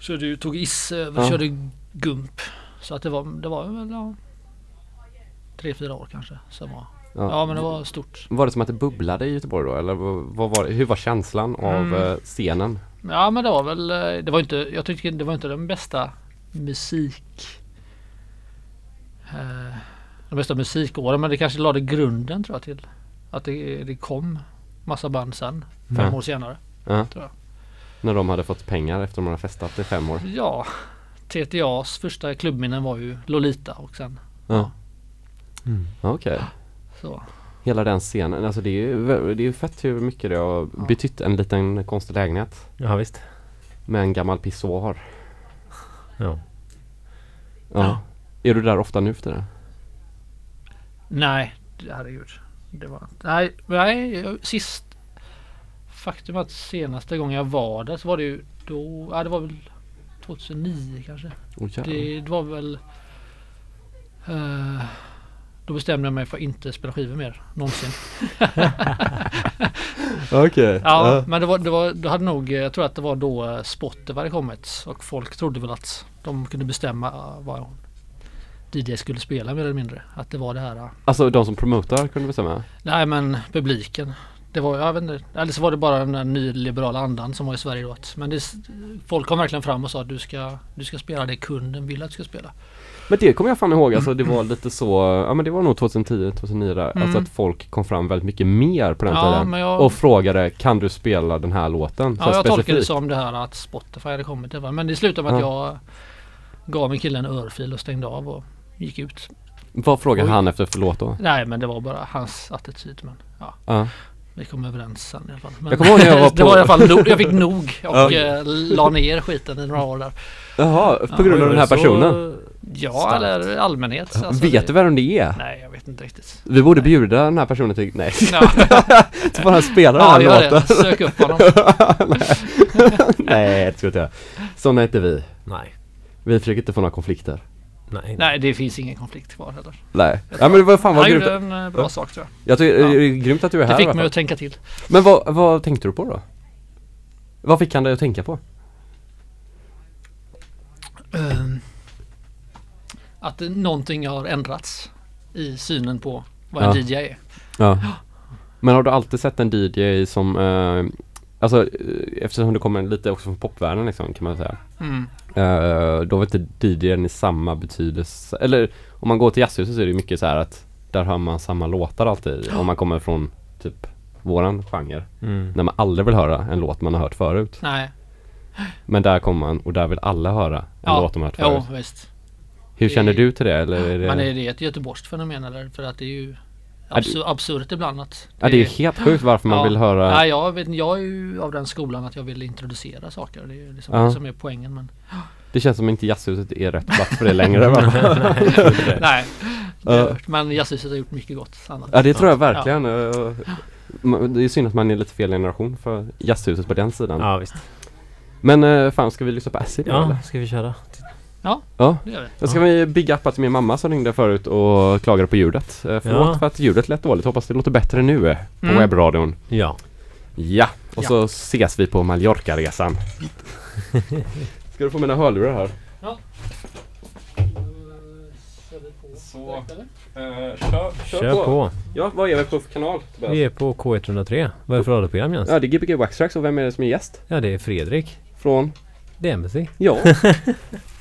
körde ju, tog Isse över, Ja. körde Gump. Så att det var, det var väl ja, tre, fyra år kanske. Som var. Ja. Ja men det var stort. Var det som att det bubblade i Göteborg då? Eller vad, vad var det, hur var känslan av Mm. eh, scenen? Ja men det var väl, eh, det var inte, jag tycker det var inte den bästa musik eh, de bästa musikåren men det kanske lade grunden tror jag till att det, det kom massa band sen, fem Ja. år senare. Ja. Tror jag. När de hade fått pengar efter de hade festat i fem år? Ja, TTAs första klubbminnen var ju Lolita och sen Ja. Okej. så. Hela den scenen, alltså det är ju, det är ju fett hur mycket det har Ja. betytt en liten konstig lägenhet Ja visst. med en gammal pissoar. Ja. Ja. Är du där ofta nu för det? Nej, herregud. Det var Nej, nej sist Faktum att senaste gången jag var där så var det ju då, ja det var väl 2009 kanske. Oh. Det, det var väl eh, Då bestämde jag mig för att inte spela skivor mer någonsin. Okej. Ja, men det var, det var, då hade nog, jag tror att det var då Spotify hade kommit och folk trodde väl att de kunde bestämma eh, vad DJ skulle spela mer eller mindre. Att det var det här eh, Alltså de som promotar kunde bestämma? Nej men publiken. Det var, jag vet inte, eller så var det bara den där nyliberala andan som var i Sverige då. att- Men det, folk kom verkligen fram och sa att du ska, du ska spela det kunden vill att du ska spela. Men det kommer jag fan ihåg, alltså det var lite så, ja men det var nog 2010, 2009 där. Alltså Mm. att folk kom fram väldigt mycket mer på den Ja, tiden. jag- Och frågade, kan du spela den här låten? Så Ja, jag tolkar det specifikt. som det här att Spotify hade kommit. va? Men det slutade med att Ja. jag gav min kille en örfil och stängde av och gick ut. Vad frågade han efter för låt då? Nej men det var bara hans attityd. Men ja, Ja. vi kom överens sen i alla fall. Men Jag kommer ihåg när jag var det på- var i alla fall nog, jag fick nog och eh, la ner skiten i några år där. Jaha, på Ja, grund av den här Så- personen? Ja, Starkt. eller allmänhet. Alltså, Vet det- du vem det är? Nej, jag vet inte riktigt. Vi borde bjuda den här personen till, nej, Ja, så får han spela ja den här det. låten. Sök upp honom. nej. nej, det ska vi inte göra. Sådana är inte vi. Nej. Vi försöker inte få några konflikter. Nej. Nej, det finns ingen konflikt kvar heller. Nej. Ja men det var fan vad Han grymt. gjorde en eh, bra sak tror jag. Jag tycker Ja. det är grymt att du är här Det i fick alla mig fall. att tänka till. Men vad, vad tänkte du på då? Vad fick han dig att tänka på? Ehm, att det- någonting har ändrats i synen på vad en Ja. DJ är. Ja. Men har du alltid sett en DJ som, eh, alltså eh, eftersom du kommer lite också från popvärlden liksom kan man säga. Mm. Eh, då var inte DJn i samma betydelse, eller om man går till jazzhuset så är det mycket så här att där hör man samma låtar alltid. Om man kommer från typ våran genre. Mm. När man aldrig vill höra en låt man har hört förut. Nej, Men där kommer man och där vill alla höra en Ja. låt de har hört förut. jo visst. Hur det- känner du till det? Eller är det... Men är det ett göteborgskt fenomen eller? För att det är ju absur- absurt ibland att ja, det är ju helt sjukt varför man Ja. vill höra Nej, jag, vet, jag är ju av den skolan att jag vill introducera saker. Det är ju liksom Ja. det som är poängen. Men Det känns som inte jazzhuset är rätt plats för det längre va? nej, det Ja. är- men jazzhuset har gjort mycket gott. Annat. Ja det tror jag verkligen. Det är synd att man är lite fel generation för jazzhuset på den sidan. Ja visst. Men eh, fan ska vi lyssna på Acid ja. eller? Ja, ska vi köra? Ja. Det gör vi. Då ska vi big uppa till min mamma som ringde förut och klagade på ljudet. Eh, Förlåt Ja. för att ljudet lät dåligt. Hoppas det låter bättre nu eh, på Mm. webbradion. Ja. Ja, och Ja. så ses vi på Mallorca-resan. Ska du få mina hörlurar här? Så, kör, Kör på. Ja, vad är vi på för kanal? Tobias? Vi är på K103. Vad är det för radioprogram Jens? Ja, det är Gbg Waxtrax och vem är det som är gäst? Ja, det är Fredrik. Från? Det är Embassy. Ja.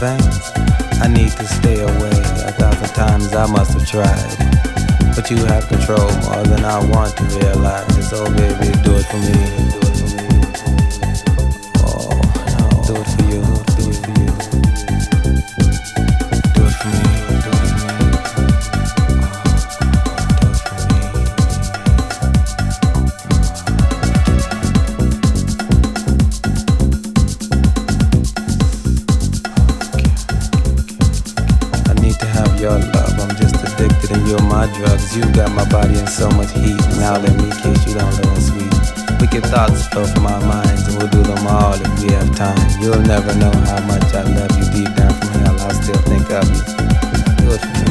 I need to stay away. A thousand times I must have tried. But you have control more than I want to realize. So baby, do it for me. thoughts of my mind, and we'll do them all if we have time. You'll never know how much I love you deep down from hell. I still think of you. For me.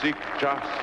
Seek justice.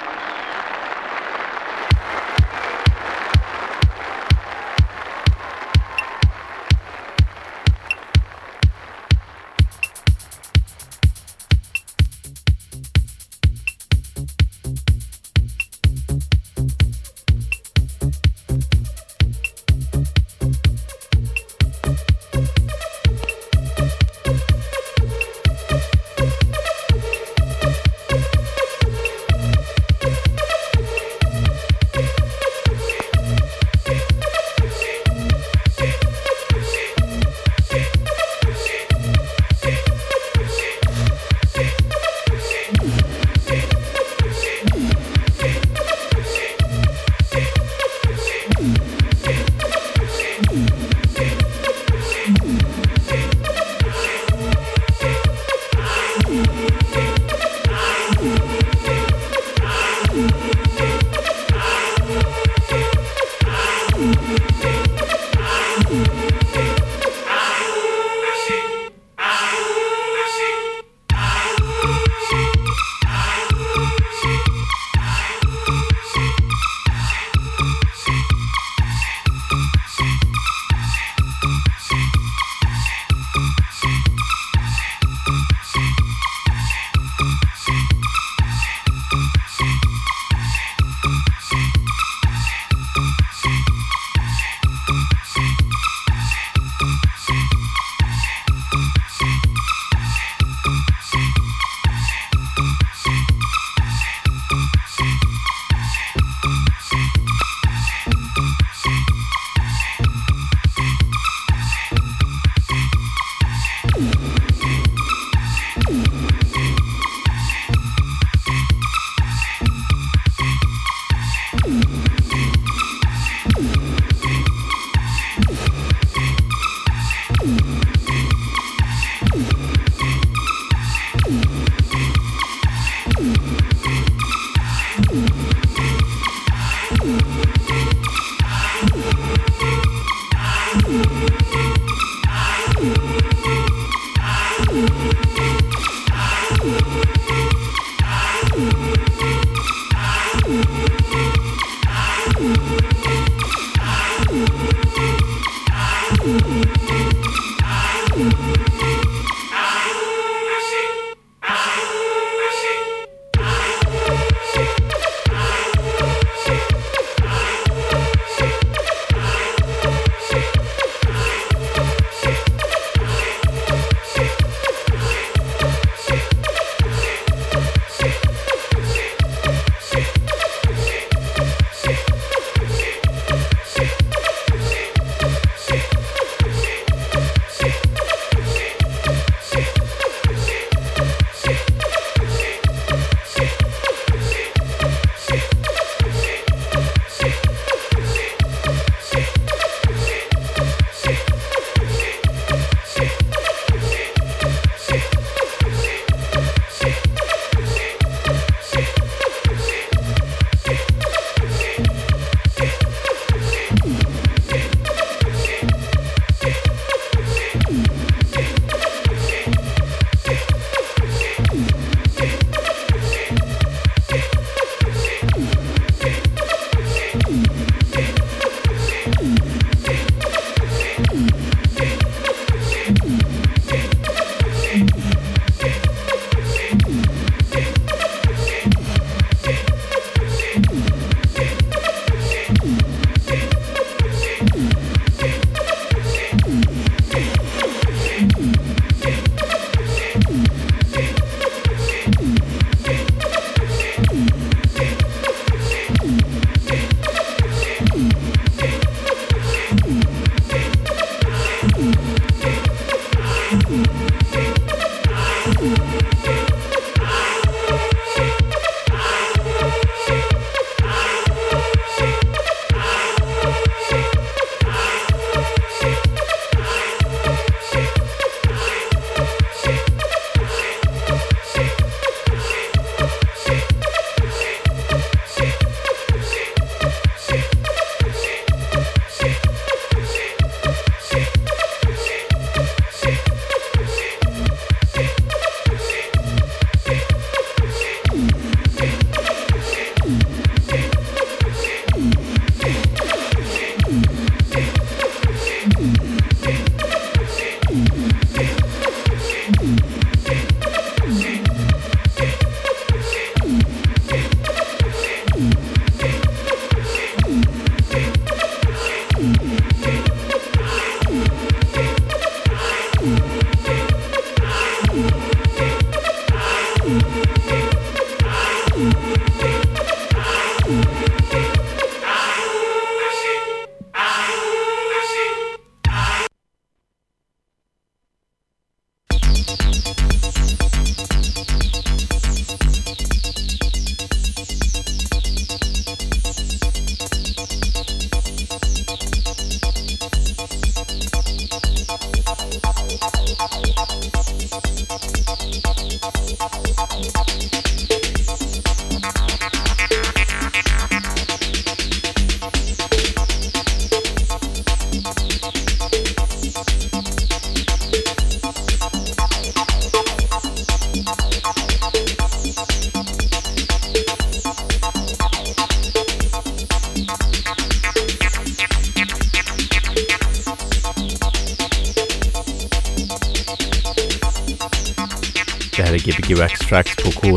Thank you.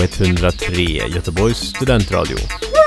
K103, Göteborgs studentradio.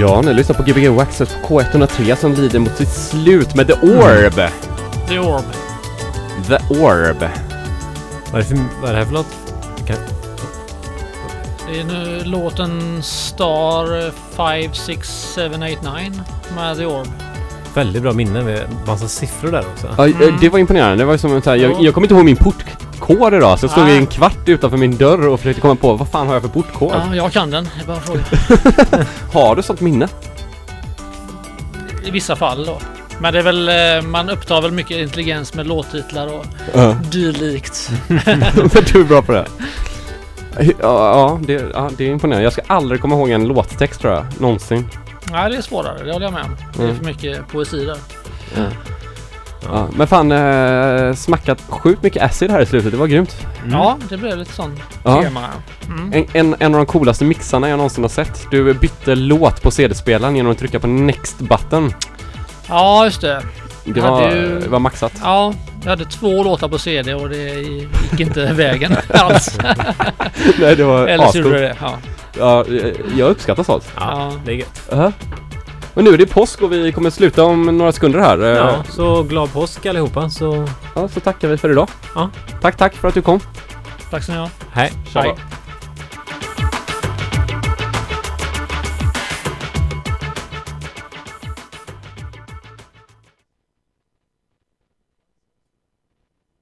Ja, ni lyssnar på Gbg Waxxed på K103 som lider mot sitt slut med The Orb. The Orb. The Orb. Vad är det, för, vad är det här för? Kan, Det är nu låten Star 5, 6, 7, 8, 9 med The Orb. väldigt bra minne med massa siffror där också. Ja, eh, det var imponerande. Det var som så här, jag, jag kommer inte ihåg min portkod idag så jag stod i en kvart utanför min dörr och försökte komma på vad fan har jag för portkod? Ja, jag kan den. Det är bara att fråga. Har du sånt minne? I vissa fall då. Men det är väl, eh, man upptar väl mycket intelligens med låttitlar och Ja. dylikt. Men du är bra på det. Ja, ja, det, ja, det är imponerande. Jag ska aldrig komma ihåg en låttext tror jag. Någonsin. Nej, det är svårare. Det håller jag med om. Det är Mm. för mycket poesi där. Ja. Ja, men fan, eh, smackat sjukt mycket acid här i slutet. Det var grymt. Ja, det blev lite sån Ja. tema. Mm. En, en, en av de coolaste mixarna jag någonsin har sett. Du bytte låt på CD-spelaren genom att trycka på next button. Ja, just det. Det var, ju- det var maxat. Ja, jag hade två låtar på CD och det gick inte vägen alls. Nej, det var Eller så gjorde det. Ja. Ja, eh, jag uppskattar sånt. Ja, det är gött. Ja. Men nu är det påsk och vi kommer sluta om några sekunder här. Eh, Ja, så glad påsk allihopa så ja, så tackar vi för idag. Ja. Tack, tack för att du kom. Tack så mycket. hej. Tja. Hej.